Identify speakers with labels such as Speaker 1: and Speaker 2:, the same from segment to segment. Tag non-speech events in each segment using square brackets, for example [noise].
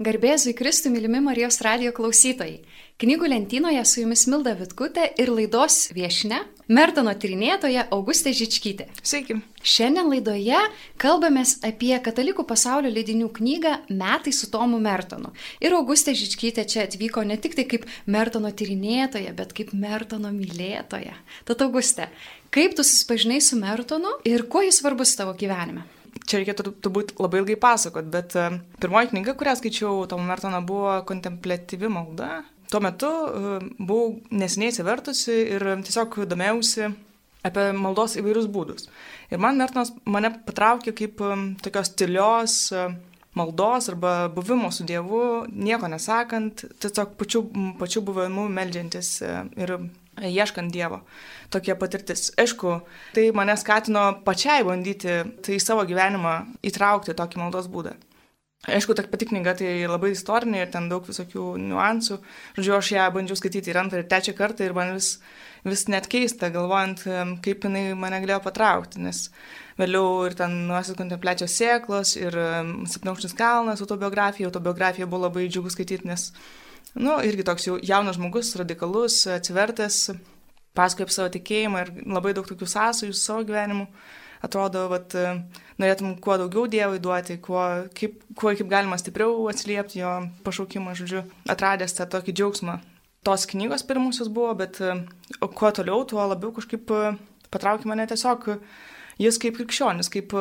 Speaker 1: Garbėzui Kristui mylimi Marijos radio klausytojai. Knygų lentynoje su jumis Milda Vitkutė ir laidos viešne Mertono tyrinėtoja Augustė Žičkytė.
Speaker 2: Sveiki.
Speaker 1: Šiandien laidoje kalbamės apie katalikų pasaulio leidinių knygą Metai su Tomu Mertonu. Ir Augustė Žičkytė čia atvyko ne tik tai kaip Mertono tyrinėtoja, bet kaip Mertono mylėtoja. Tad Augustė, kaip tu susipažinai su Mertonu ir kuo jis svarbus tavo gyvenime?
Speaker 2: Čia reikėtų turbūt labai ilgai pasakot, bet e, pirmoji knyga, kurią skaičiau Tomo Mertono, buvo kontemplatyvi malda. Tuo metu e, buvau nesiniai atsivertusi ir tiesiog domėjausi apie maldos įvairius būdus. Ir man Mertonas mane patraukė kaip e, tokios tylios maldos arba buvimo su Dievu, nieko nesakant, tiesiog pačiu, pačiu buvimu meldžiantis ir ieškant Dievo. Tokia patirtis. Aišku, tai mane skatino pačiai bandyti tai į savo gyvenimą įtraukti tokį maldos būdą. Aišku, ta pati knyga tai labai istorinė ir ten daug visokių niuansų. Žodžiu, aš ją bandžiau skaityti ir antrą, ir trečią kartą ir man vis, vis net keista, galvojant, kaip jinai mane galėjo patraukti, nes vėliau ir ten nuosis kontempliacijos sėklos, ir Sapnaukštis kalnas, autobiografija, autobiografija buvo labai džiugu skaityti, nes nu, irgi toks jau jaunas žmogus, radikalus, atsivertęs, pasakoja apie savo tikėjimą ir labai daug tokių sąsajų su savo gyvenimu. Atrodo, kad norėtum kuo daugiau Dievui duoti, kuo kaip, kuo kaip galima stipriau atsiliepti jo pašaukimą, žodžiu, atradęs tą tokį džiaugsmą. Tos knygos pirmusios buvo, bet kuo toliau, tuo labiau kažkaip patraukė mane tiesiog jis kaip krikščionis, kaip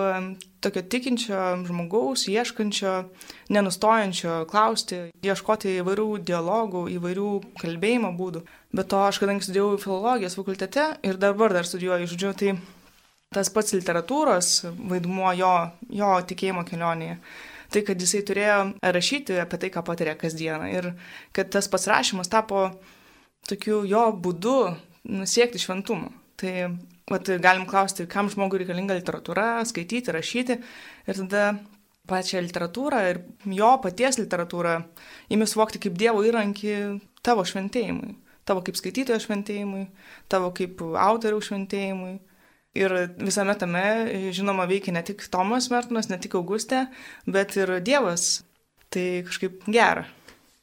Speaker 2: tokio tikinčio žmogaus, ieškančio, nenustojančio klausti, ieškoti įvairių dialogų, įvairių kalbėjimo būdų. Bet to aš kadangi studijavau filologijos fakultete ir dabar dar studijuoju, žodžiu, tai tas pats literatūros vaidmuo jo, jo tikėjimo kelionėje. Tai, kad jisai turėjo rašyti apie tai, ką patiria kasdieną ir kad tas pats rašymas tapo tokiu jo būdu siekti šventumo. Tai Vat galim klausti, kam žmogui reikalinga literatūra, skaityti, rašyti. Ir tada pačią literatūrą ir jo paties literatūrą įmi suvokti kaip Dievo įrankį tavo šventėjimui. Tavo kaip skaitytojo šventėjimui, tavo kaip autoriaus šventėjimui. Ir visame tame, žinoma, veikia ne tik Tomas Mertonas, ne tik Augustė, bet ir Dievas. Tai kažkaip gera.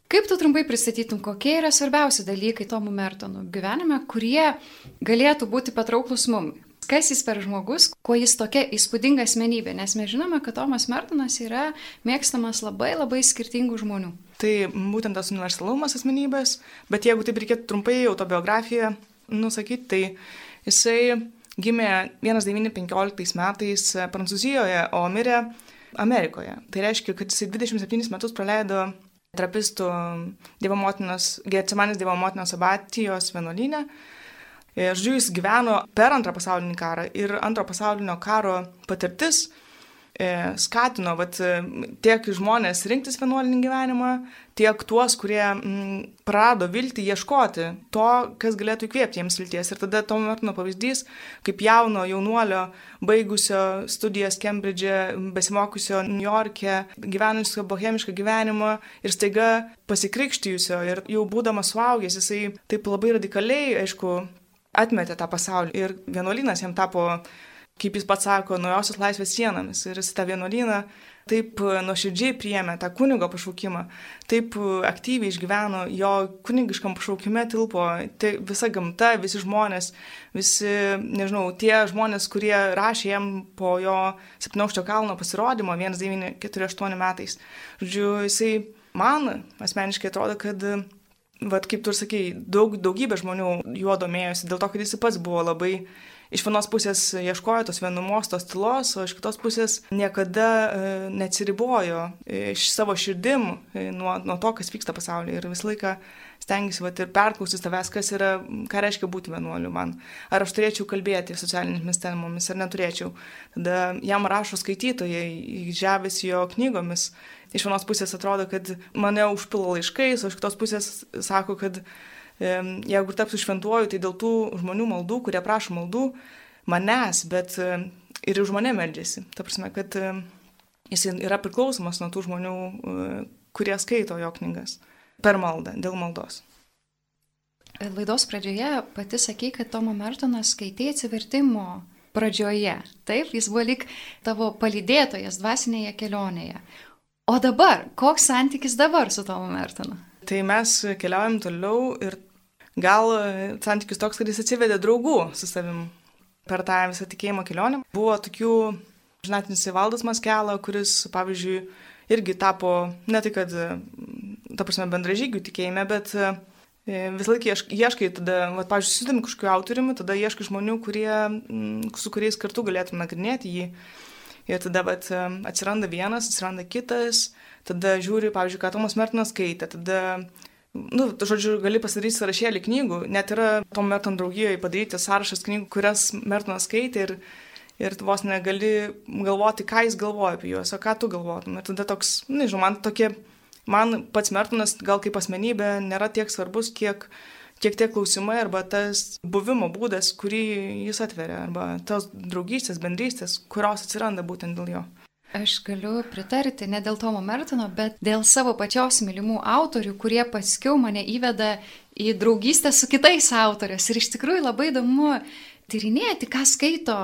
Speaker 1: Kaip tu trumpai pristatytum, kokie yra svarbiausi dalykai Tomų Mertonų gyvenime, kurie galėtų būti patrauklus mums? Kas jis per žmogus, kuo jis tokia įspūdinga asmenybė, nes mes žinome, kad Tomas Mertonas yra mėgstamas labai labai skirtingų žmonių.
Speaker 2: Tai būtent tas universalumas asmenybės, bet jeigu taip reikėtų trumpai autobiografiją nusakyti, tai jisai gimė 1915 metais Prancūzijoje, o mirė Amerikoje. Tai reiškia, kad jisai 27 metus praleido trapistų Dievo motinos, Getsemanės Dievo motinos abatijos vienuolinę. Žodžiu, jis gyveno per antrą pasaulinį karą ir antro pasaulinio karo patirtis skatino vat, e, tiek žmonės rinktis vienuolinį gyvenimą, tiek tuos, kurie m, mm, prado viltį ieškoti to, kas galėtų įkvėpti jiems vilties. Ir tada Tomo Mertono pavyzdys, kaip jauno jaunuolio, baigusio studijas Kembridže, besimokusio New York'e, gyvenusio bohemišką gyvenimą ir staiga pasikrikštijusio ir jau būdamas suaugęs, jisai taip labai radikaliai, aišku, atmetė tą pasaulį. Ir vienuolynas jam tapo kaip jis pats sako, naujosios laisvės sienomis. Ir jis tą vienuolyną taip e, nuoširdžiai priėmė tą kunigo pašaukimą, taip e, aktyviai išgyveno, jo kunigiškam pašaukime tilpo tai visa gamta, visi žmonės, visi, nežinau, tie žmonės, kurie rašė jam po jo 17 kalno pasirodymo 1948 metais. Žodžiu, jisai man asmeniškai atrodo, kad Vat kaip tu ir sakei, daug, daugybė žmonių juo domėjosi, dėl to, kad jis pats buvo labai iš vienos pusės ieškojo tos vienumos, tos tylos, o iš kitos pusės niekada e, neatsiribojo e, iš savo širdim e, nuo, nuo to, kas vyksta pasaulyje. Ir visą laiką stengiasi vat, ir perklausyti tavęs, kas yra, ką reiškia būti vienuoliu man. Ar aš turėčiau kalbėti socialinėmis temomis, ar neturėčiau. Tada jam rašo skaitytojai, žavėsi jo knygomis. Iš vienos pusės atrodo, kad mane užpila laiškais, o iš kitos pusės sako, kad jeigu ir tapsiu šventuoju, tai dėl tų žmonių maldų, kurie prašo maldų manęs, bet ir už mane meldžiasi. Ta prasme, kad jis yra priklausomas nuo tų žmonių, e, kurie skaito jo knygas per maldą, dėl maldos.
Speaker 1: Laidos pradžioje pati sakė, kad Tomo Mertonas skaitė atsivertimo pradžioje. Taip, jis buvo lik tavo palydėtojas dvasinėje kelionėje. O dabar, koks santykis dabar su Tomu Mertonu?
Speaker 2: Tai mes keliaujam toliau ir gal santykis toks, kad jis atsivedė draugų su savim per tą visą tikėjimo kelionę. Buvo tokių, žinatinis Valdas Maskela, kuris, pavyzdžiui, irgi tapo ne tai, kad, ta prasme, bendražygių tikėjime, bet e, visą laiką ieškai, tada, va, pavyzdžiui, susidami kažkokiu autoriumi, tada ieškai žmonių, kurie, su kuriais kartu galėtum nagrinėti jį. Ir tada vat, atsiranda vienas, atsiranda kitas, tada žiūri, pavyzdžiui, ką Tomas Mertinas skaitė, tada nu, žodžiu, gali pasidaryti sąrašėlį knygų, net yra tom Merton draugijoje padaryti sąrašas knygų, kurias Mertonas skaitė ir, ir vos negali galvoti, ką jis galvoja apie juos, o ką tu galvotum. Ir tada toks, nežinau, man tokie, man pats Mertonas gal kaip asmenybė nėra tiek svarbus, kiek, kiek tie klausimai arba tas buvimo būdas, kurį jis atveria, arba tos draugystės, bendrystės, kurios atsiranda būtent dėl jo.
Speaker 1: Aš galiu pritarti ne dėl Tomo Mertono, bet dėl savo pačios mylimų autorių, kurie paskiau mane įveda į draugystę su kitais autoriais. Ir iš tikrųjų labai įdomu tyrinėti, ką skaito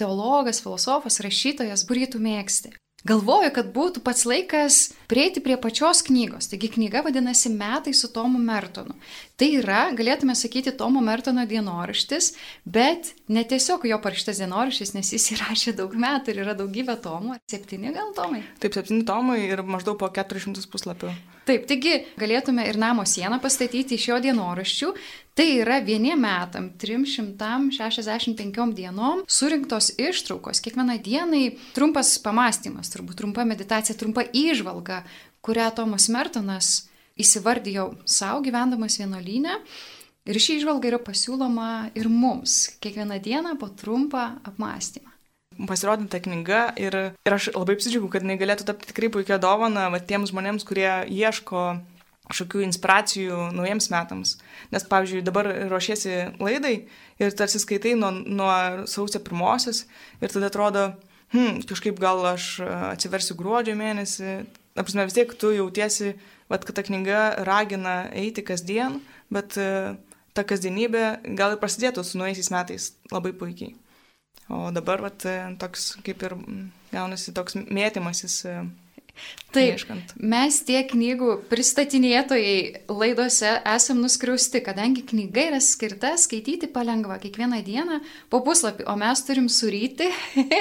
Speaker 1: teologas, filosofas, rašytojas, kurį tu mėgsti. Galvoju, kad būtų pats laikas prieiti prie pačios knygos. Taigi knyga vadinasi Metai su Tomu Mertonu. Tai yra, galėtume sakyti, Tomo Mertono dienoraštis, bet ne tiesiog jo parašytas dienoraštis, nes jis įrašė daug metų ir yra daugybė tomų. Septyni gal tomai?
Speaker 2: Taip, septyni tomai ir maždaug po 400 puslapių.
Speaker 1: Taip, taigi galėtume ir namo sieną pastatyti iš jo dienoraščių. Tai yra vieniem metam, 365 dienom surinktos ištraukos, kiekvienai dienai trumpas pamastymas, turbūt trumpa meditacija, trumpa įžvalga, kurią Tomas Mertonas įsivardijau savo gyvendamas vienolyne. Ir ši išvalga yra pasiūloma ir mums kiekvieną dieną po trumpą apmąstymą.
Speaker 2: Pasirodė ta knyga ir, ir aš labai apsidžiaugiu, kad jinai galėtų tapti tikrai puikia dovana va, tiems žmonėms, kurie ieško kažkokių inspiracijų naujiems metams. Nes, pavyzdžiui, dabar ruošiesi laidai ir tarsi skaitai nuo, nuo sausio pirmosios ir tada atrodo, hm, kažkaip gal aš atsiversiu gruodžio mėnesį. Apsime, vis tiek tu jautiesi Vat, kad ta knyga ragina eiti kasdien, bet e, ta kasdienybė gal ir prasidėtų su nueisiais metais labai puikiai. O dabar vat, e, toks kaip ir gaunasi toks mėtymasis
Speaker 1: Taip, ieškant. mes tie knygų pristatinėtojai laidose esam nuskriausti, kadangi knyga yra skirta skaityti palengva kiekvieną dieną po puslapį, o mes turim suryti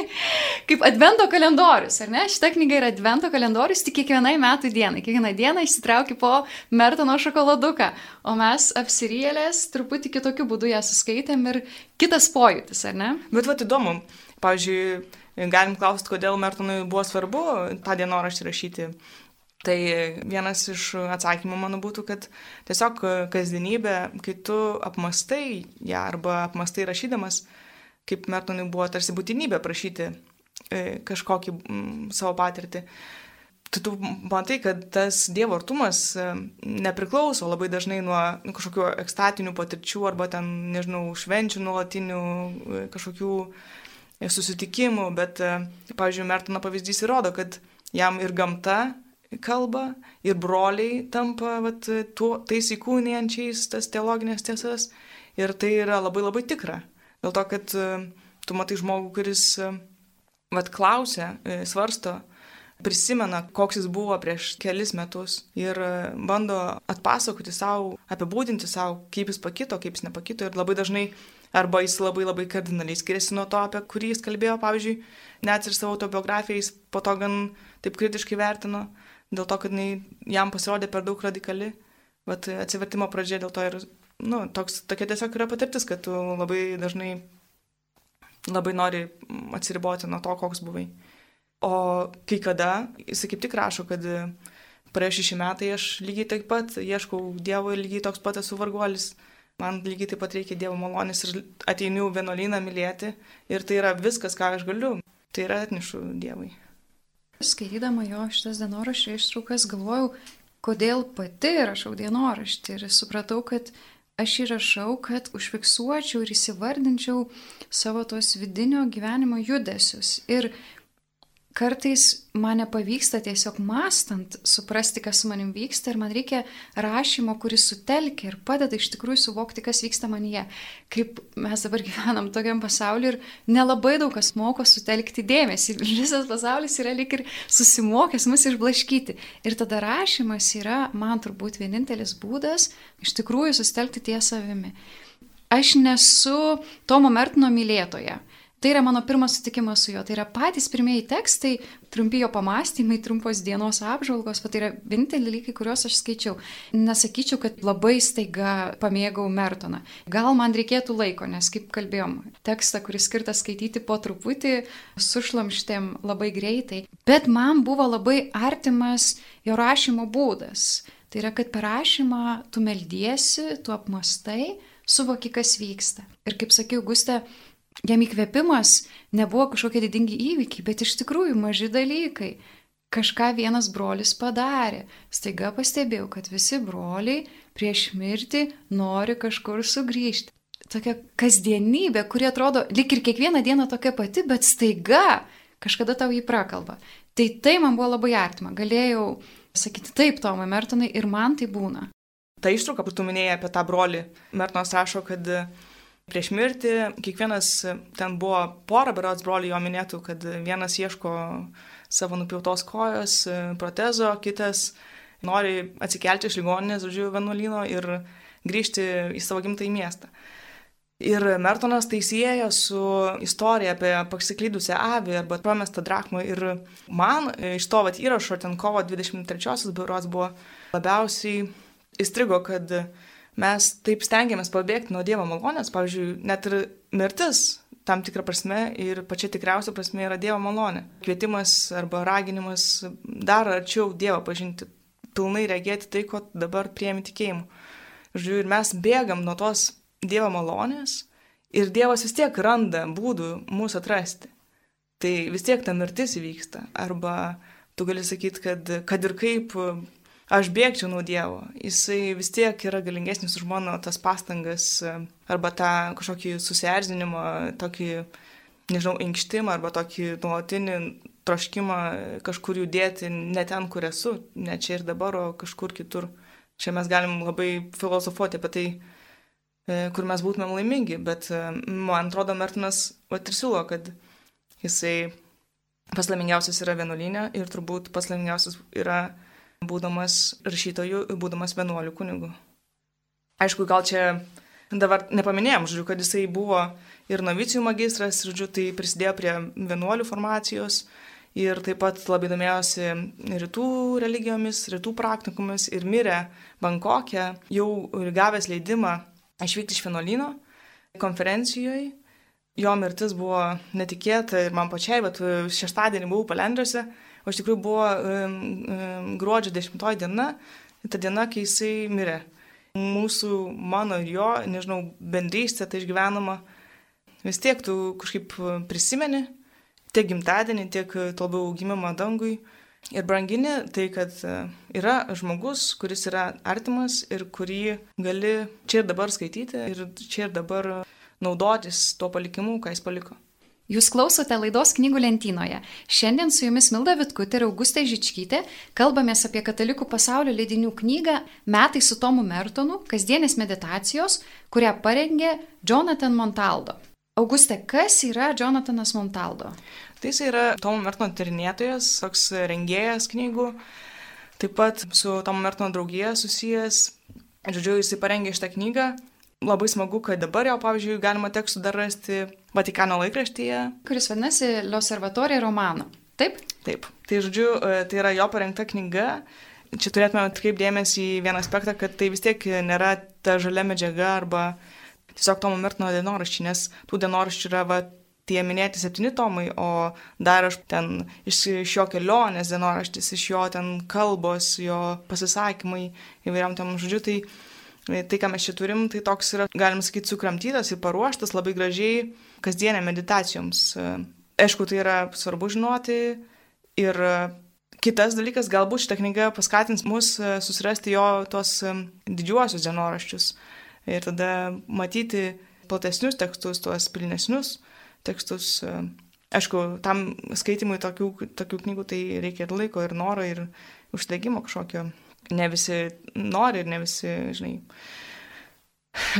Speaker 1: [laughs] kaip advento kalendorius, ar ne? Šita knyga yra advento kalendorius tik kiekvienai metų dienai. Kiekvieną dieną išsitrauki po Mertono šokoladuką, o mes apsirėlės truputį kitokiu būdu ją suskaitėm ir kitas pojūtis, ar ne?
Speaker 2: Bet vad įdomu, pavyzdžiui, Galim klausti, kodėl Mertonui buvo svarbu tą dienoraštį rašyti. Tai vienas iš atsakymų mano būtų, kad tiesiog kasdienybė, kai tu apmastai ją arba apmastai rašydamas, kaip Mertonui buvo tarsi būtinybė prašyti e, kažkokį savo patirtį, tai tu matai, kad tas Dievo artumas e, nepriklauso labai dažnai nuo kažkokių ekstatinių patirčių arba ten, nežinau, švenčių nuolatinių e, kažkokių susitikimų, bet, e, pavyzdžiui, Mertono pavyzdys įrodo, kad jam ir gamta kalba, ir broliai tampa vat, tuo, tais įkūnijančiais tas teologinės tiesas, ir tai yra labai labai tikra. Dėl to, kad e, tu matai žmogų, kuris e, vat, klausia, svarsto, prisimena, koks jis buvo prieš kelis metus ir bando atpasakoti savo, apibūdinti savo, kaip jis pakito, kaip jis nepakito. Ir labai dažnai arba jis labai labai kardinaliai skiriasi nuo to, apie kurį jis kalbėjo, pavyzdžiui, net ir savo autobiografiją jis po to gan taip kritiškai vertino, dėl to, kad jinai jam pasirodė per daug radikali, bet atsivertimo pradžia dėl to ir, nu, toks, tokia tiesiog yra patirtis, kad tu labai dažnai labai nori atsiriboti nuo to, koks buvai. O kai kada, jisai kaip tik rašo, kad praėjo šeši metai aš lygiai taip pat ieškau Dievo ir lygiai toks pat esu varguolis Man lygiai taip pat reikia Dievo malonės ir ateiniu vienuolyną mylėti. Ir tai yra viskas, ką aš galiu. Tai yra atnešu Dievui.
Speaker 1: Skaitydama jo šitas dienoraščio ištraukas, galvojau, kodėl pati rašau dienoraštį. Ir supratau, kad aš įrašau, kad užfiksuočiau ir įsivardinčiau savo tos vidinio gyvenimo judesius. Ir kartais man nepavyksta tiesiog mastant suprasti, kas su manim vyksta ir man reikia rašymo, kuris sutelkia ir padeda iš tikrųjų suvokti, kas vyksta manyje. Kaip mes dabar gyvenam tokiam pasauliu ir nelabai daug kas moko sutelkti dėmesį. Visas pasaulis yra lik ir susimokęs mus išblaškyti. Ir tada rašymas yra, man turbūt, vienintelis būdas iš tikrųjų sustelkti ties savimi. Aš nesu Tomo Mertino mylėtoja. Tai yra mano pirmas sutikimas su juo. Tai yra patys pirmieji tekstai, trumpi jo pamastymai, trumpos dienos apžvalgos, tai yra vieninteliai dalykai, kuriuos aš skaičiau. Nesakyčiau, kad labai staiga pamėgau Mertoną. Gal man reikėtų laiko, nes kaip kalbėjom, tekstą, kuris skirtas skaityti po truputį, sušlamštėm labai greitai. Bet man buvo labai artimas jo rašymo būdas. Tai yra, kad per rašymą tu meldiesi, tu apmastai, suvoki, kas vyksta. Ir kaip sakiau, Gustė, jam įkvėpimas nebuvo kažkokie didingi įvykiai, bet iš tikrųjų maži dalykai. Kažką vienas brolis padarė. Staiga pastebėjau, kad visi broliai prieš mirtį nori kažkur sugrįžti. Tokia kasdienybė, kuri atrodo lik ir kiekvieną dieną tokia pati, bet staiga kažkada tau jį prakalba. Tai tai man buvo labai artima. Galėjau sakyti taip, Tomai Mertonai, ir man tai būna.
Speaker 2: Ta ištrauka, kur tu minėjai apie tą brolį, Mertonas rašo, kad prieš mirtį kiekvienas, ten buvo pora berots brolių jo minėtų, kad vienas ieško savo nupjautos kojos, protezo, kitas nori atsikelti iš ligoninės, žodžiu, vienuolino ir grįžti į savo gimtąjį miestą. Ir Mertonas tai sieja su istorija apie pasiklydusią avį arba pamestą drachmą. Ir man iš to vat, įrašo, ten kovo 23-osios biuros buvo labiausiai įstrigo, kad mes taip stengiamės pabėgti nuo Dievo malonės, pavyzdžiui, net ir mirtis tam tikrą prasme ir pačia tikriausia prasme yra Dievo malonė. Kvietimas arba raginimas dar arčiau Dievo pažinti, pilnai regėti tai, ko dabar priemi tikėjimu. Žiūrėjau, ir mes bėgam nuo tos Dievo malonės ir Dievas vis tiek randa būdų mūsų atrasti. Tai vis tiek ta mirtis įvyksta. Arba tu gali sakyti, kad, kad ir kaip aš bėgčiau nuo Dievo. Jisai vis tiek yra galingesnis už mano tas pastangas arba tą kažkokį susierzinimą, tokį, nežinau, inkštimą arba tokį nuolatinį troškimą kažkur judėti ne ten, kur esu, ne čia ir dabar, o kažkur kitur. Čia mes galim labai filosofuoti apie tai, e, kur mes būtumėm laimingi, bet e, man atrodo, Mertinas vat ir siūlo, kad jisai paslaimingiausias yra vienuolinė ir turbūt paslaimingiausias yra būdamas rašytoju, būdamas vienuoliu kunigu. Aišku, gal čia dabar nepaminėjom, žodžiu, kad jisai buvo ir novicijų magistras, žodžiu, tai prisidėjo prie vienuolių formacijos ir taip pat labai domėjosi rytų religijomis, rytų praktikomis ir mirė Bankokė, jau gavęs leidimą išvykti iš vienuolino konferencijoje. Jo mirtis buvo netikėta ir man pačiai, bet šeštadienį buvau palendriuose o iš tikrųjų buvo um, um, gruodžio 10 diena, ta diena, kai jisai mirė. Mūsų, mano ir jo, nežinau, bendrystė, tai išgyvenama, vis tiek tu kažkaip prisimeni tiek gimtadienį, tiek to labiau gimimą dangui. Ir brangini tai, kad yra žmogus, kuris yra artimas ir kurį gali čia ir dabar skaityti ir čia ir dabar naudotis tuo palikimu, ką jis paliko.
Speaker 1: Jūs klausote laidos knygų lentynoje. Šiandien su jumis Milda Vitkutė ir Augustė Žičkytė kalbamės apie katalikų pasaulio leidinių knygą Metai su Tomu Mertonu - kasdienės meditacijos, kurią parengė Jonathan Montaldo. Augustė, kas yra Jonathanas Montaldo?
Speaker 2: Tai jis yra Tomo Mertono tyrinėtojas, toks rengėjas knygų, taip pat su Tomo Mertono draugija susijęs. Žodžiu, jisai parengė šitą knygą Labai smagu, kad dabar jau, pavyzdžiui, galima tekstų dar rasti Vatikano laikraštyje.
Speaker 1: Kuris vadinasi L'Osservatorija Romano. Taip?
Speaker 2: Taip. Tai žodžiu, e, tai yra jo parengta knyga. Čia turėtume atkreipdėmėsi į vieną aspektą, kad tai vis tiek nėra ta žalia medžiaga arba tiesiog Tomo Mertino dienoraščiai, nes tų dienoraščių yra va, tie minėti septyni tomai, o dar aš ten iš, iš jo kelionės dienoraštis, iš jo ten kalbos, jo pasisakymai įvairiam tam žodžiu, tai Tai, ką mes čia turim, tai toks yra, galim sakyti, sukramtytas ir paruoštas labai gražiai kasdienė meditacijoms. Aišku, tai yra svarbu žinoti ir kitas dalykas, galbūt šitą knygą paskatins mus susirasti jo tos didžiuosius dienoraščius ir tada matyti platesnius tekstus, tuos pilnesnius tekstus. Aišku, tam skaitimui tokių, tokių knygų tai reikia ir laiko, ir noro, ir uždegimo kažkokio. Ne visi nori ir ne visi, žinai,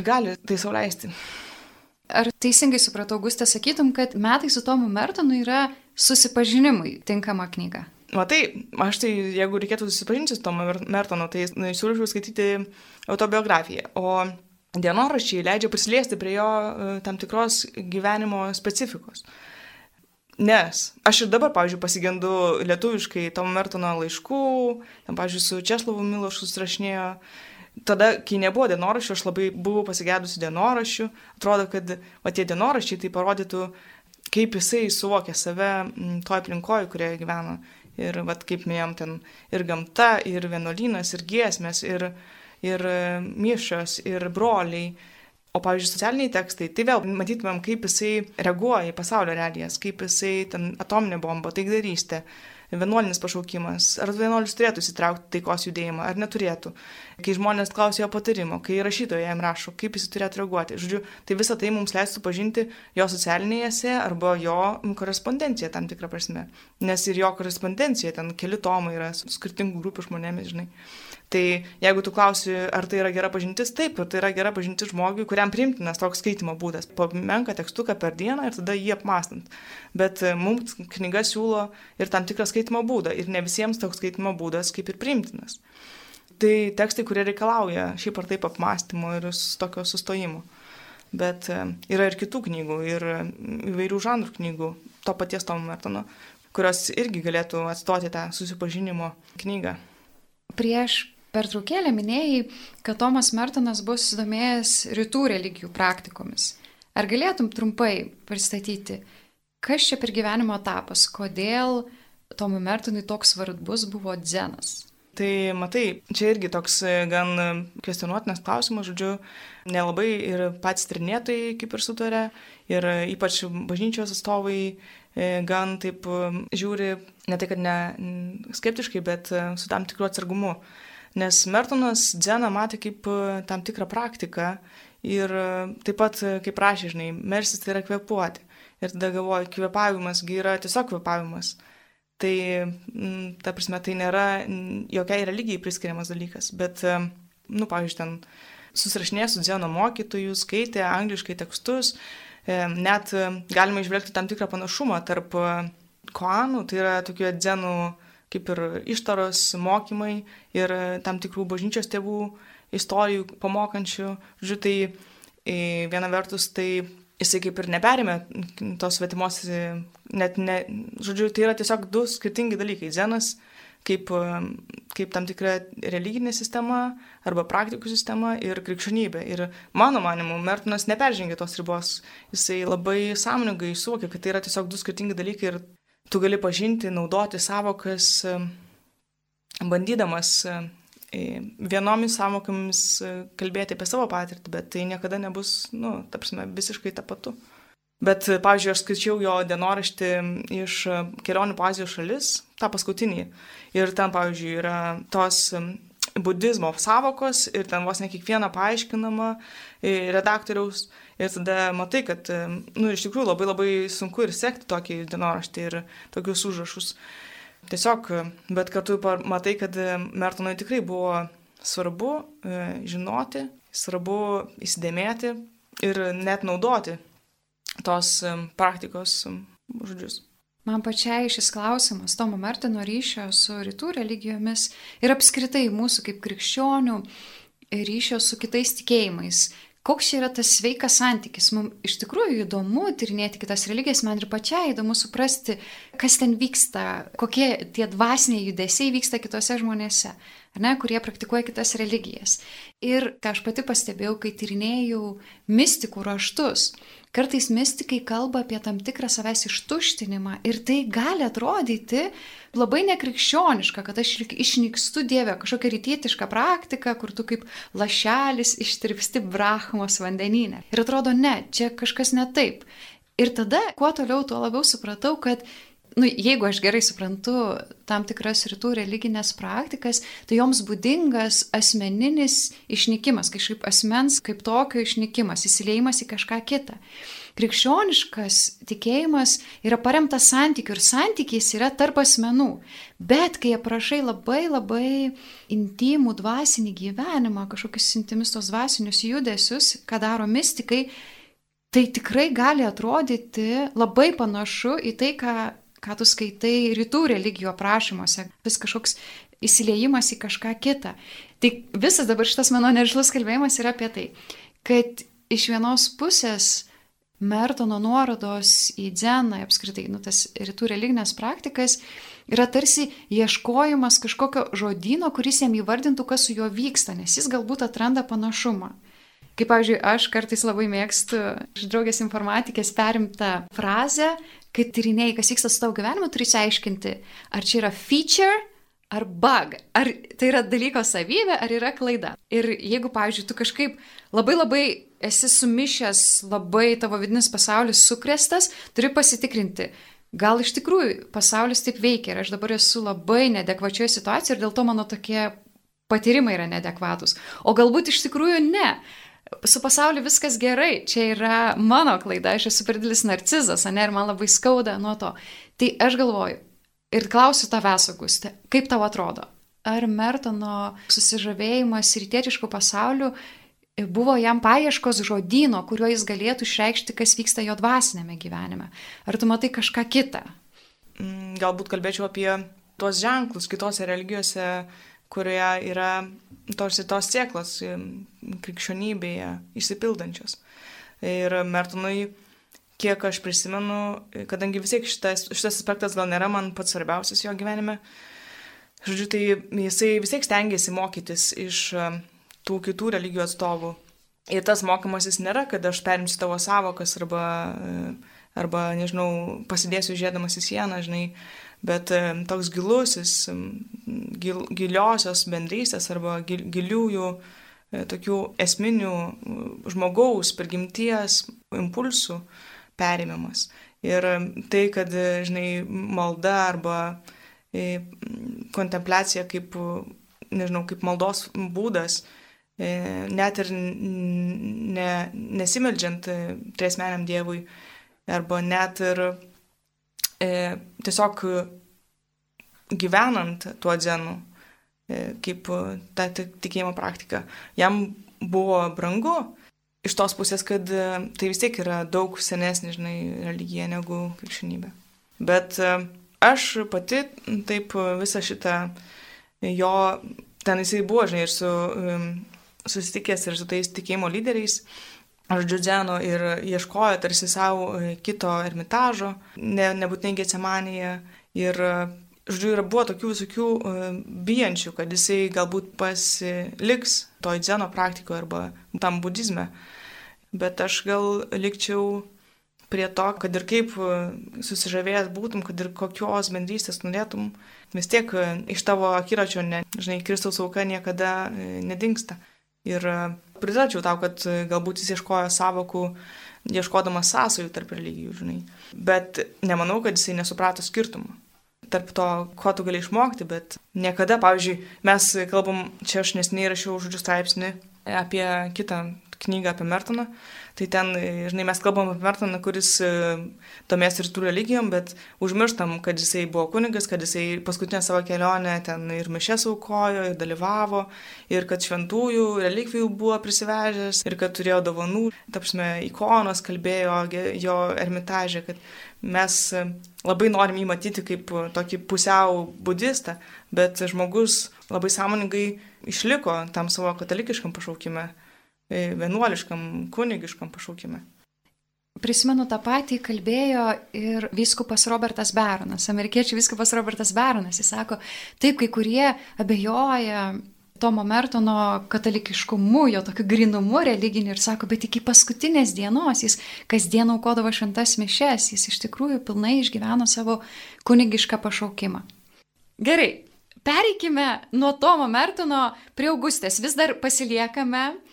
Speaker 2: gali tai sauliaisti.
Speaker 1: Ar teisingai supratau, Augustė, sakytum, kad metai su Tomu Mertonu yra susipažinimui tinkama knyga?
Speaker 2: Matai, aš tai, jeigu reikėtų susipažinti su Tomu Mertonu, tai nu, siūlyčiau skaityti autobiografiją. O dienoraščiai leidžia prisiliesti prie jo e, tam tikros gyvenimo specifikos. Nes aš ir dabar, pavyzdžiui, pasigendu lietuviškai Tomo Mertono laiškų, ten, pavyzdžiui, su Česlavu Milošu susirašinėjo. Tada, kai nebuvo dienoraščių, aš labai buvau pasigėdusi dienoraščių. Atrodo, kad va, tie dienoraščiai tai parodytų, kaip jisai suvokia save toje aplinkoje, kurioje gyvena. Ir, va, kaip minėjom, ten ir gamta, ir vienuolynas, ir giesmės, ir, ir e, mišos, ir broliai O, pavyzdžiui, socialiniai tekstai, tai vėl matytumėm, kaip jisai reaguoja į pasaulio realijas, kaip jisai ten atominė bomba, taikdarystė, vienuolinis pašaukimas, ar vienuolis turėtų įsitraukti taikos judėjimą, ar neturėtų. Kai žmonės klausia jo patarimo, kai rašytojai jam rašo, kaip jis turėtų reaguoti. Žodžiu, tai visą tai mums leistų pažinti jo socialinėje esė arba jo korespondenciją tam tikrą prasme. Nes ir jo korespondencija, ten keli tomai yra su skirtingų grupių žmonėmis, žinai. Tai jeigu tu klausi, ar tai yra gera pažintis, taip, ir tai yra gera pažintis žmogui, kuriam primtinas toks skaitimo būdas. Pamenka tekstuką per dieną ir tada jį apmastant. Bet e, mums knyga siūlo ir tam tikrą skaitimo būdą ir ne visiems toks skaitimo būdas kaip ir primtinas. Tai tekstai, kurie reikalauja šiaip ar taip apmąstymo ir tokio sustojimo. Bet e, yra ir kitų knygų, ir e, įvairių žanrų knygų, to paties Tomo Mertono, kurios irgi galėtų atstoti tą susipažinimo knygą.
Speaker 1: Prieš pertraukėlę minėjai, kad Tomas Mertonas buvo susidomėjęs rytų religijų praktikomis. Ar galėtum trumpai pristatyti, kas čia per gyvenimo etapas, kodėl Tomui Mertonui toks svarbus buvo dzenas?
Speaker 2: Tai matai, čia irgi toks e, gan e, kvestionuotinas klausimas, žodžiu, nelabai ir patys trinėtojai kaip ir sutarė, ir e, ypač bažnyčios atstovai gan taip žiūri, ne tai kad ne skeptiškai, bet su tam tikru atsargumu Nes Mertonas dzeną matė kaip e, tam tikrą praktiką ir e, taip pat, e, kaip prašė, žinai, mersis tai yra kvepuoti. Ir tada galvoju, kvepavimasgi yra tiesiog kvepavimas. Tai, ta prasme, tai nėra jokiai religijai priskiriamas dalykas. Bet, nu, pavyzdžiui, ten susirašinė su dzeno mokytoju, skaitė angliškai tekstus, net galima išvelgti tam tikrą panašumą tarp koanų, tai yra tokių dzenų kaip ir ištaros mokymai ir tam tikrų bažnyčios tėvų istorijų pamokančių. Žodžiu, tai e, viena vertus tai jisai kaip ir neperėmė tos svetimos, net ne, žodžiu, tai yra tiesiog du skirtingi dalykai. Zenas kaip, kaip tam tikra religinė sistema arba praktikų sistema ir krikščionybė. Ir mano manimu, Mertonas neperžengė tos ribos. Jisai labai sąmoningai suvokė, kad tai yra tiesiog du skirtingi dalykai ir tu gali pažinti, naudoti savokas, bandydamas vienomis savokomis kalbėti apie savo patirtį, bet tai niekada nebus, nu, ta prasme, visiškai tapatu. Bet, pavyzdžiui, aš skaičiau jo dienoraštį iš kelionių po Azijos šalis, tą paskutinį. Ir ten, pavyzdžiui, yra tos budizmo savokos ir ten vos ne kiekviena paaiškinama redaktoriaus. Ir tada matai, kad, nu, iš tikrųjų labai labai sunku ir sekti tokį dienoraštį ir tokius užrašus. Tiesiog, bet kartu matai, kad Mertonui tikrai buvo svarbu e, žinoti, svarbu įsidėmėti ir net naudoti tos praktikos žodžius.
Speaker 1: Man pačiai šis klausimas Tomo Mertino ryšio su rytų religijomis ir apskritai mūsų kaip krikščionių ryšio su kitais tikėjimais koks yra tas sveikas santykis. Mums iš tikrųjų įdomu tyrinėti kitas religijas, man ir pačiai įdomu suprasti, kas ten vyksta, kokie tie dvasiniai judesiai vyksta kitose žmonėse, ne, kurie praktikuoja kitas religijas. Ir ką aš pati pastebėjau, kai tyrinėjau mistikų raštus, Kartais mystikai kalba apie tam tikrą savęs ištuštinimą ir tai gali atrodyti labai nekrikščioniška, kad aš išnykstu Dievę, kažkokia rytietiška praktika, kur tu kaip lašelis ištirpsti Brahmos vandeninę. Ir atrodo, ne, čia kažkas ne taip. Ir tada, kuo toliau, tuo labiau supratau, kad nu, jeigu aš gerai suprantu tam tikras rytų religinės praktikas, tai joms būdingas asmeninis išnykimas, kažkaip asmens kaip tokio išnykimas, įsileimas į kažką kitą. Krikščioniškas tikėjimas yra paremtas santykiu ir santykiais yra tarp asmenų. Bet kai aprašai labai labai intimų dvasinį gyvenimą, kažkokius intimis tos dvasinius judesius, ką daro mystikai, tai tikrai gali atrodyti labai panašu į tai, ką ką tu skaitai rytų religijų aprašymuose, vis kažkoks įsileimas į kažką kitą. Tai visas dabar šitas mano nežlus kalbėjimas yra apie tai, kad iš vienos pusės Mertono nuorodos į dzeną, apskritai, nu, tas rytų religinės praktikas, yra tarsi ieškojimas kažkokio žodino, kuris jam įvardintų, kas su juo vyksta, nes jis galbūt atranda panašumą. Kaip, pavyzdžiui, aš kartais labai mėgstu iš draugės informatikės perimtą frazę, kai tyrinėjai, kas vyksta su tavo gyvenimu, turi išsiaiškinti, ar čia yra feature ar bug, ar tai yra dalyko savybė, ar yra klaida. Ir jeigu, pavyzdžiui, tu kažkaip labai labai esi sumišęs, labai tavo vidinis pasaulis sukrestas, turi pasitikrinti, gal iš tikrųjų pasaulis taip veikia ir aš dabar esu labai nedekvačioje situacijoje ir dėl to mano tokie patyrimai yra nedekvatus. O galbūt iš tikrųjų ne. Su pasauliu viskas gerai, čia yra mano klaida, aš esu per didelis narcizas, ne, ir man labai skauda nuo to. Tai aš galvoju, Ir klausiu tavęs, Augustė, kaip tau atrodo, ar Mertono susižavėjimas rytietiškų pasaulių buvo jam paieškos žodino, kuriuo jis galėtų išreikšti, kas vyksta jo dvasinėme gyvenime? Ar tu matai kažką kitą?
Speaker 2: Mm, galbūt kalbėčiau apie tuos ženklus kitose religijose, kurioje yra tos ir tos sėklos krikščionybėje išsipildančios. Ir Mertonui kiek aš prisimenu, kadangi vis tiek šitas, šitas aspektas gal nėra man pats svarbiausias jo gyvenime, žodžiu, tai jisai vis tiek stengiasi mokytis iš tų kitų religijų atstovų. Ir tas mokymasis nėra, kad aš perimsiu tavo savokas arba, arba nežinau, pasidėsiu žėdamas į sieną, žinai, bet e, toks gilusis, gil, giliosios bendrystės arba gil, giliųjų tokių esminių žmogaus prigimties impulsų perėmimas. Ir tai, kad, žinai, malda arba e, kontempliacija kaip, nežinau, kaip maldos būdas, e, net ir ne, nesimeldžiant e, triesmeniam Dievui, arba net ir e, tiesiog gyvenant tuo dzenu, e, kaip ta tikėjimo praktika, jam buvo brangu iš tos pusės, kad e, tai vis tiek yra daug senesnė, žinai, religija negu krikščionybė. Bet e, aš pati taip visą šitą jo, ten jisai buvo, žinai, ir su, susitikęs ir su tais tikėjimo lyderiais, aš džiudzeno ir ieškojo tarsi savo e, kito ermitažo, ne, nebūtinai Getsemanėje. Ir žodžiu, yra buvo tokių visokių bijančių, kad jisai galbūt pasiliks toj dzeno praktikoje arba tam budizme bet aš gal likčiau prie to, kad ir kaip e, susižavėjęs būtum, kad ir kokios bendrystės norėtum, vis tiek e, iš tavo akiračio, ne, žinai, Kristaus auka niekada e, nedingsta. Ir pritarčiau tau, kad galbūt jis ieškojo savokų, ieškodamas sąsajų tarp religijų, žinai. Bet nemanau, kad jisai nesuprato skirtumą tarp to, ko tu gali išmokti, bet niekada, pavyzdžiui, mes kalbam, čia aš nesiniai rašiau žodžių straipsnį apie kitą knygą apie Mertoną, tai ten, žinai, mes kalbam apie Mertoną, kuris e, domės ir tų religijom, bet užmirštam, kad jisai buvo kunigas, kad jisai paskutinę savo kelionę ten ir mišės aukojo, ir dalyvavo, ir kad šventųjų relikvijų buvo prisivežęs, ir kad turėjo dovanų, tapsime, ikonos kalbėjo jo ermitažė, kad mes labai norim jį matyti kaip tokį pusiau budistą, bet žmogus labai sąmoningai išliko tam savo katalikiškam pašaukime. E, vienuoliškam, kunigiškam pašaukime.
Speaker 1: Prisimenu tą patį kalbėjo ir viskupas Robertas Beronas, amerikiečių viskupas Robertas Beronas. Jis sako, taip, kai kurie abejoja Tomo Mertono katalikiškumu, jo tokiu grinumu religiniu ir sako, bet iki paskutinės dienos jis kasdien aukodavo šventas mišes, jis iš tikrųjų pilnai išgyveno savo kunigišką pašaukimą. Gerai, pereikime nuo Tomo Mertono prie Augustės. Vis dar pasiliekame E,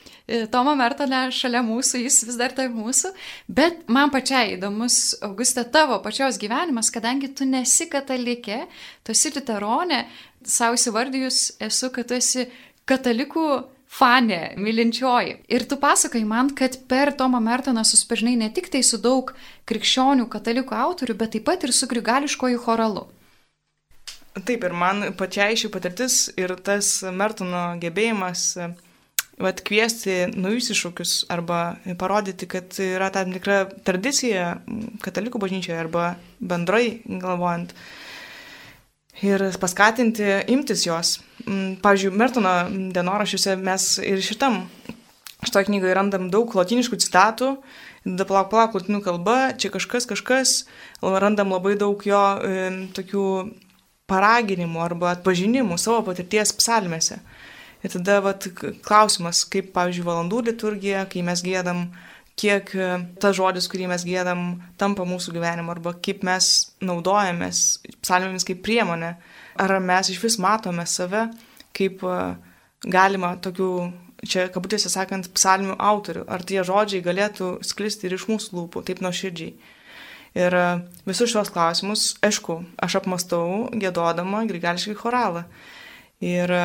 Speaker 1: Tomo Mertonė šalia mūsų, jis vis dar tarp mūsų, bet man pačiai įdomus, Augustė, tavo pačios gyvenimas, kadangi tu nesi katalikė, tu esi literonė, savo įsivardijus esu, kad tu esi katalikų fanė, mylinčioji. Ir tu pasakai man, kad per Tomą Mertoną susipažinai ne tik tai su daug krikščionių katalikų autorių, bet taip pat ir su grigališkoju choralu.
Speaker 2: Taip, ir man pačiai ši patirtis ir tas Mertono gebėjimas vat, kviesti naujus iššūkius arba parodyti, kad yra tam tikra tradicija katalikų bažnyčioje arba bendrai galvojant ir paskatinti imtis jos. Pavyzdžiui, Mertono dienoraščiuose mes ir šitam, šitoje knygoje randam daug latiniškų citatų, tada palauk, palauk, latinų kalba, čia kažkas, kažkas, randam labai daug jo e, tokių paraginimų arba atpažinimų savo patirties psalmėse. Ir tada vat, klausimas, kaip, pavyzdžiui, valandų liturgija, kai mes gėdam, kiek e, tas žodis, kurį mes gėdam, tampa mūsų gyvenimu, arba kaip mes naudojamės psalmėmis kaip priemonė, ar mes iš vis matome save kaip e, galima tokių, čia kabutėse sakant, psalmių autorių, ar tie žodžiai galėtų sklisti ir iš mūsų lūpų, taip nuoširdžiai. Ir e, visus šios klausimus, aišku, aš apmastau gėdodama grigališkai choralą. Ir e,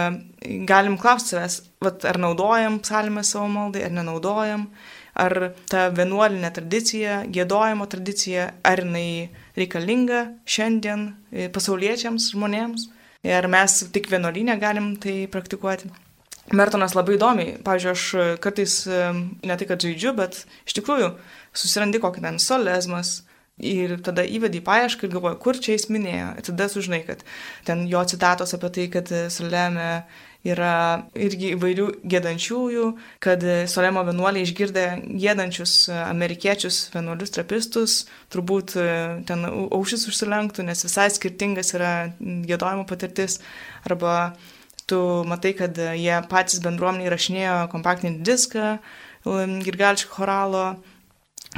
Speaker 2: galim klausti savęs, vat, ar naudojam psalmę savo maldai, ar nenaudojam, ar ta vienuolinė tradicija, gėdojimo tradicija, ar jinai reikalinga šiandien e, pasauliečiams žmonėms, ar mes tik vienuolinę galim tai praktikuoti. Mertonas labai įdomiai, pavyzdžiui, aš kartais e, ne tai, kad žaidžiu, bet iš tikrųjų susirandi kokį ten solezmas, Ir tada įvedi į paiešką ir galvoji, kur čia jis minėjo. Ir tada sužinai, kad ten jo citatos apie tai, kad Soleme yra irgi įvairių gėdančiųjų, kad Solemo vienuoliai išgirdę gėdančius amerikiečius vienuolius trapistus, turbūt ten aušis užsilenktų, nes visai skirtingas yra gėdojimo patirtis. Arba tu matai, kad jie patys bendruomeniai rašinėjo kompaktinį diską Girgalčio choralo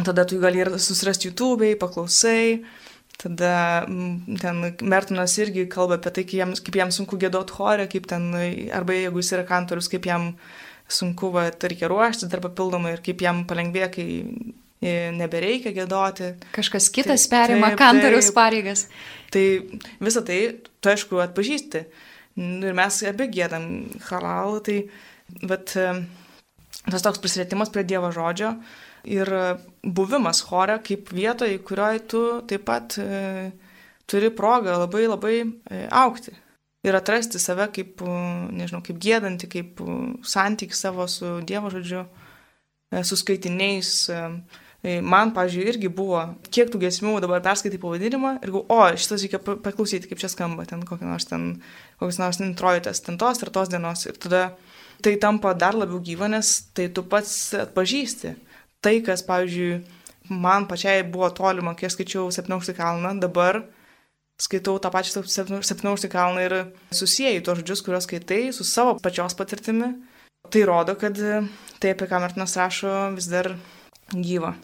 Speaker 2: Tada tu gali ir susirasti YouTube'ai, paklausai. Tada ten Mertonas irgi kalba apie tai, kaip jam, kaip jam sunku gėdoti chorę, kaip ten, arba jeigu jis yra kantorius, kaip jam sunku, va, reikia ruoštis dar papildomai ir kaip jam palengvė, kai e, nebereikia gėdoti.
Speaker 1: Kažkas kitas taip, perima taip, kantorius taip. pareigas.
Speaker 2: Tai visą tai, tu aišku, atpažįsti. Ir mes abi gėdam halalą, tai bet tas toks prisilietimas prie Dievo žodžio ir buvimas chore kaip vietoje, kurioje tu taip pat e, turi progą labai labai e, aukti. Ir atrasti save kaip, e, nežinau, kaip gėdanti, kaip e, santyki savo su Dievo žodžiu, e, su skaitiniais. Man, pažiūrėjau, irgi buvo, kiek tų gesmių dabar perskaitai pavadinimą ir galvoju, o, šitas reikia paklausyti, kaip čia skamba, ten kokią nors ten, kokias nors introitas, ten tos ir tos dienos. Ir tada tai tampa dar labiau gyva, nes tai tu pats atpažįsti tai, kas, pavyzdžiui, man pačiai buvo tolima, kai aš skaičiau 17 kalną, dabar skaitau tą pačią 17 kalną ir susijęju tos žodžius, kuriuos skaitai su savo pačios patirtimi. Tai rodo, kad tai, apie ką Martinas rašo, vis dar gyva.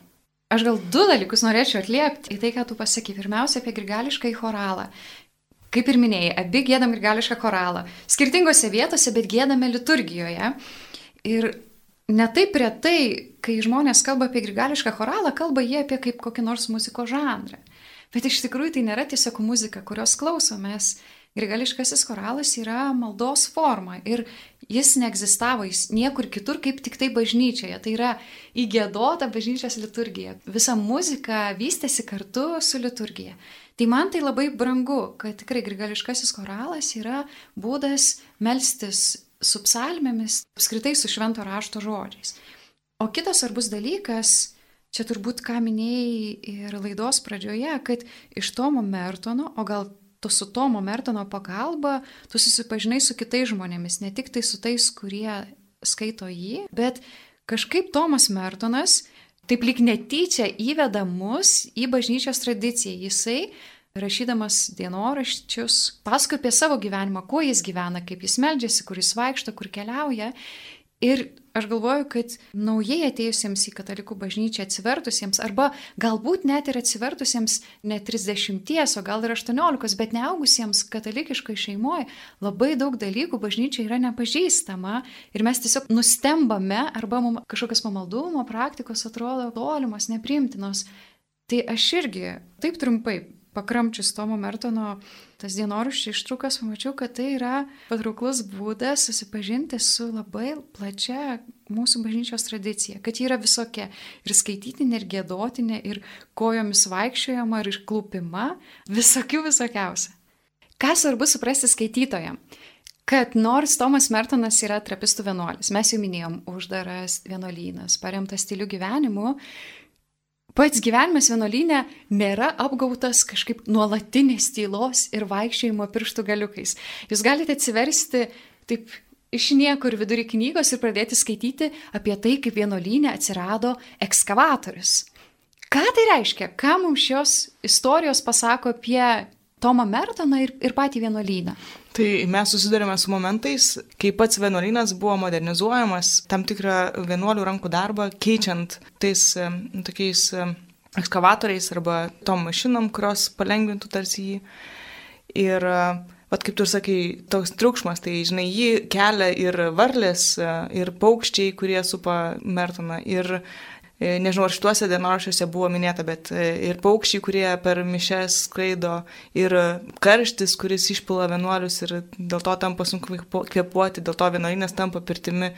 Speaker 1: Aš gal du dalykus norėčiau atliepti į tai, ką tu pasakai. Pirmiausia, apie grigališką į choralą. Kaip ir minėjai, abi gėdam grigališką choralą. Skirtingose vietose, bet gėdame liturgijoje. Ir Netaip retai, kai žmonės kalba apie grigališką choralą, kalba jie apie kaip kokį nors muziko žanrą. Bet iš tikrųjų tai nėra tiesiog muzika, kurios klausomės. Grigališkasis choralas yra maldos forma ir jis neegzistavo jis niekur kitur kaip tik tai bažnyčioje. Tai yra įgėdota bažnyčios liturgija. Visa muzika vystėsi kartu su liturgija. Tai man tai labai brangu, kad tikrai grigališkasis choralas yra būdas melstis su psalmėmis, apskritai su švento rašto žodžiais. O kitas svarbus dalykas, čia turbūt ką minėjai ir laidos pradžioje, kad iš Tomo Mertono, o gal tu su Tomo Mertono pagalba, tu susipažinai su kitais žmonėmis, ne tik tai su tais, kurie skaito jį, bet kažkaip Tomas Mertonas taip lik netyčia įveda mus į bažnyčios tradiciją. Jisai rašydamas dienoraščius, pasakoja apie savo gyvenimą, kuo jis gyvena, kaip jis meldžiasi, kur jis vaikšto, kur keliauja. Ir aš galvoju, kad naujai atėjusiems į katalikų bažnyčią atsivertusiems, arba galbūt net ir atsivertusiems ne 30, o gal ir 18, bet neaugusiems katalikiškai šeimoje, labai daug dalykų bažnyčia yra nepažįstama ir mes tiesiog nustembame, arba mums kažkokios pamaldumo praktikos atrodo tolimos, neprimtinos. Tai aš irgi taip trumpai pakramčius Tomo Mertono tas dienoraščių ištraukas, pamačiau, kad tai yra patrauklus būdas susipažinti su labai plačia mūsų bažnyčios tradicija, kad ji yra visokia ir skaitytinė, ir gėdotinė, ir kojomis vaikščiojama, ir išklupima, visokių visokiausia. Ką svarbu suprasti skaitytojam? kad nors Tomas Mertonas yra trapistų vienuolis, mes jau minėjom, uždaras vienuolynas, paremtas stilių gyvenimu, Pats gyvenimas vienuolynė nėra apgautas kažkaip nuolatinės tylos ir vaikščiojimo pirštų galiukais. Jūs galite atsiversti taip iš niekur vidury knygos ir pradėti skaityti apie tai, kaip vienuolynė atsirado ekskavatorius. Ką tai reiškia? Ką mums šios istorijos pasako apie Tomą Mertoną ir, ir patį vienuolyną?
Speaker 2: Tai mes susidurime su momentais, kai pats vienuolynas buvo modernizuojamas, tam tikrą vienuolių rankų darbą, keičiant tais tokiais ekskavatoriais arba tom mašinom, kurios palengvintų tarsi jį. Ir, vad kaip tu ir sakai, toks triukšmas, tai žinai, jį kelia ir varlės, ir paukščiai, kurie supa Mertoną. Ir E, nežinau, ar šituose dienoraščiuose buvo minėta, bet e, ir paukščiai, kurie per mišes skraido, ir karštis, kuris išpila vienuolius ir dėl to tampa sunku kvepuoti, dėl to vienuolinės tampa pirtimi,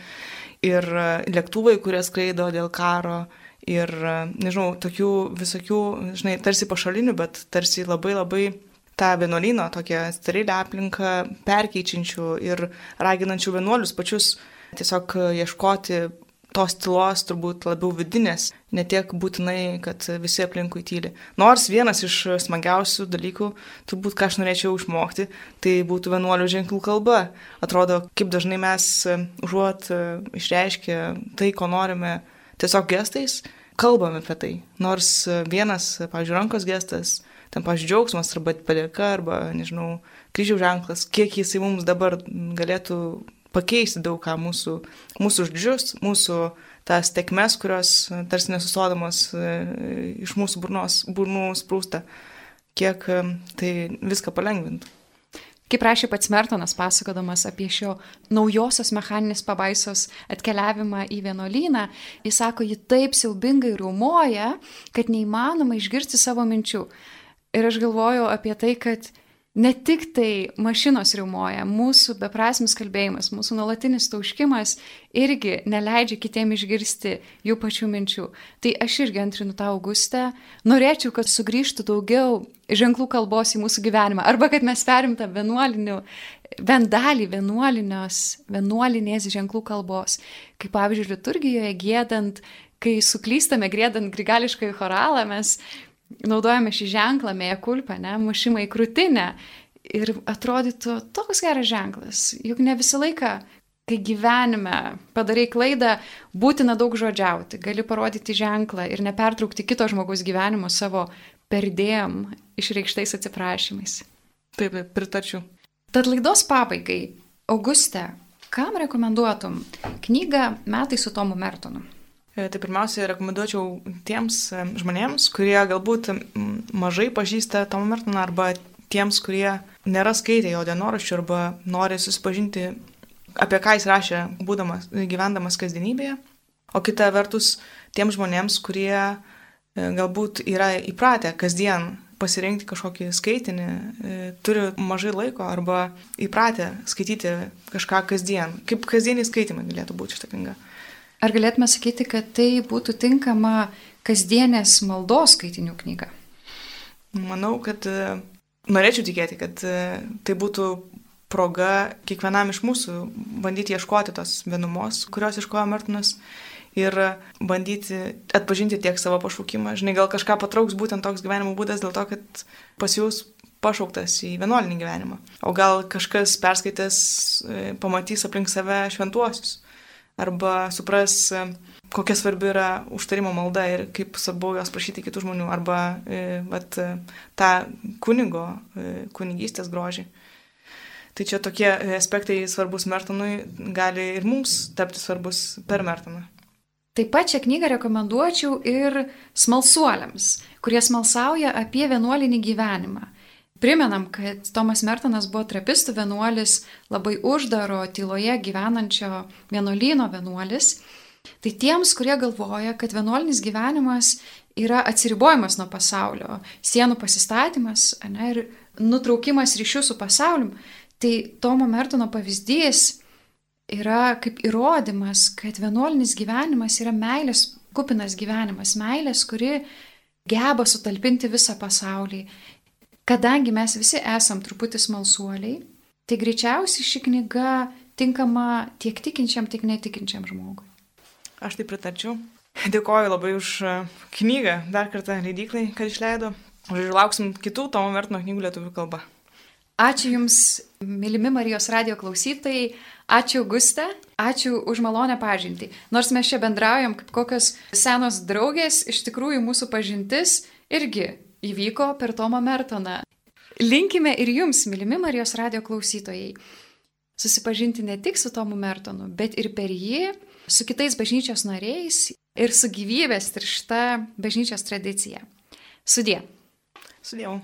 Speaker 2: ir e, lėktuvai, kurie skraido dėl karo, ir, nežinau, tokių visokių, žinai, tarsi pašalinių, bet tarsi labai labai tą vienuolyno, tokią sterilę aplinką perkeičiančių ir raginančių vienuolius pačius tiesiog ieškoti tos tylos turbūt labiau vidinės, ne tiek būtinai, kad visi aplinkui tyli. Nors vienas iš smagiausių dalykų, turbūt ką aš norėčiau išmokti, tai būtų vienuolių ženklų kalba. Atrodo, kaip dažnai mes užuot išreiškę tai, ko norime tiesiog gestais, kalbame apie tai. Nors vienas, pavyzdžiui, rankos gestas, ten, pavyzdžiui, džiaugsmas arba padėka arba, nežinau, kryžiaus ženklas, kiek jisai mums dabar galėtų pakeisti daug ką mūsų, mūsų žodžius, mūsų tas tekmes, kurios tarsi nesusodamos e, iš mūsų burnos, burnų sprūsta, kiek e, tai viską palengvintų.
Speaker 1: Kaip rašė pats Mertonas, pasakodamas apie šio naujosios mechaninės pabaisos atkeliavimą į vienuolyną, jis sako, ji taip siaubingai rūmoja, kad neįmanoma išgirsti savo minčių. Ir aš galvoju apie tai, kad ne tik tai mašinos riaumoja, mūsų beprasmis kalbėjimas, mūsų nuolatinis tauškimas irgi neleidžia kitiem išgirsti jų pačių minčių. Tai aš irgi antrinu tą Augustę, norėčiau, kad sugrįžtų daugiau ženklų kalbos į mūsų gyvenimą, arba kad mes perimtą vienuolinių, bent dalį vienuolinės ženklų kalbos, kaip pavyzdžiui, liturgijoje gėdant, kai suklystame gėdant grigališką choralą, mes naudojame šį ženklą, mėja kulpą, ne, mušimą į krūtinę. Ir atrodytų toks geras ženklas, juk ne visą laiką, kai gyvenime padarai klaidą, būtina daug žodžiauti, gali parodyti ženklą ir nepertraukti kito žmogaus gyvenimo savo perdėm išreikštais atsiprašymais.
Speaker 2: Taip, taip, pritarčiau.
Speaker 1: Tad laidos pabaigai, Auguste, kam rekomenduotum knygą Metai su Tomu Mertonu?
Speaker 2: E, tai pirmiausia, rekomenduočiau tiems e, žmonėms, kurie galbūt mažai pažįsta Tomą Mertoną arba tiems, kurie nėra skaitę jo dienoraščių arba nori susipažinti, apie ką jis rašė, būdamas, gyvendamas kasdienybėje. O kita vertus, tiems žmonėms, kurie e, galbūt yra įpratę kasdien pasirinkti kažkokį skaitinį, turi mažai laiko arba įpratę skaityti kažką kasdien. Kaip kasdieniai skaitimai galėtų būti šitą knygą.
Speaker 1: Ar galėtume sakyti, kad tai būtų tinkama kasdienės maldos skaitinių knyga?
Speaker 2: Manau, kad e, norėčiau tikėti, kad e, tai būtų proga kiekvienam iš mūsų bandyti ieškoti tos vienumos, kurios iškojo Martinas ir bandyti atpažinti tiek savo pašaukimą. Žinai, gal kažką patrauks būtent toks gyvenimo būdas dėl to, kad pas jūs pašauktas į vienuolinį gyvenimą. O gal kažkas perskaitęs e, pamatys aplink save šventuosius arba supras, e, kokia svarbi yra užtarimo malda ir kaip svarbu jos prašyti kitų žmonių, arba e, vat, e, tą kunigo, kunigystės grožį. Tai čia tokie aspektai svarbus Mertonui gali ir mums tapti svarbus per Mertoną.
Speaker 1: Taip pat šią knygą rekomenduočiau ir smalsuoliams, kurie smalsauja apie vienuolinį gyvenimą. Primenam, kad Tomas Mertonas buvo trapistų vienuolis, labai uždaro, tyloje gyvenančio vienuolyno vienuolis. Tai tiems, kurie galvoja, kad vienuolinis gyvenimas yra atsiribojimas nuo pasaulio, sienų pasistatymas ne, ir nutraukimas ryšių su pasauliu, tai Tomo Mertono pavyzdys yra kaip įrodymas, kad vienuolinis gyvenimas yra meilės kupinas gyvenimas, meilės, kuri geba sutalpinti visą pasaulį. Kadangi mes visi esam truputį smalsuoliai, tai greičiausiai ši knyga tinkama tiek tikinčiam, tiek netikinčiam žmogui.
Speaker 2: Aš tai pritarčiau. Dėkoju labai už e, knygą, dar kartą leidyklai, kad išleido. Ir lauksim kitų Tomo Mertino knygų lietuvių kalba.
Speaker 1: Ačiū Jums, mylimi Marijos radio klausytojai, ačiū Auguste, ačiū už malonę pažinti. Nors mes čia bendraujam kaip kokios senos draugės, iš tikrųjų mūsų pažintis irgi įvyko per Tomą Mertoną. Linkime ir Jums, mylimi Marijos radio klausytojai, susipažinti ne tik su Tomu Mertonu, bet ir per jį, su kitais bažnyčios nariais ir su gyvybės tiršta bažnyčios tradicija. Sudė.
Speaker 2: Sudėjau.